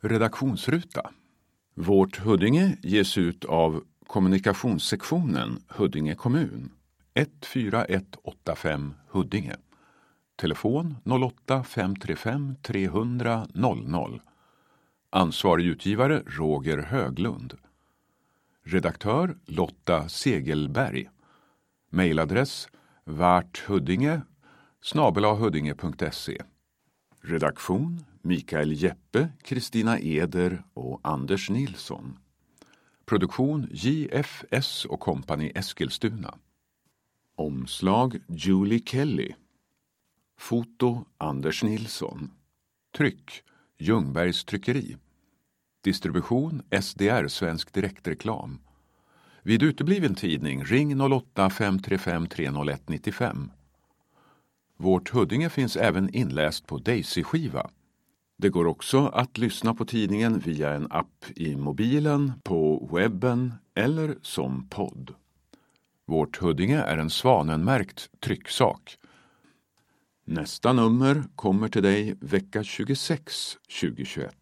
Redaktionsruta. Vårt Huddinge ges ut av kommunikationssektionen Huddinge kommun. 14185 Huddinge. Telefon 08 535 300 00. Ansvarig utgivare Roger Höglund. Redaktör Lotta Segelberg. Mejladress varthuddinge snabelahuddinge.se Redaktion Mikael Jeppe, Kristina Eder och Anders Nilsson. Produktion JFS och Company Eskilstuna. Omslag Julie Kelly. Foto Anders Nilsson. Tryck Ljungbergs tryckeri. Distribution SDR Svensk Direktreklam. Vid utebliven tidning ring 08 535 301 95. Vårt Huddinge finns även inläst på Daisy-skiva. Det går också att lyssna på tidningen via en app i mobilen, på webben eller som podd. Vårt Huddinge är en Svanenmärkt trycksak. Nästa nummer kommer till dig vecka 26 2021.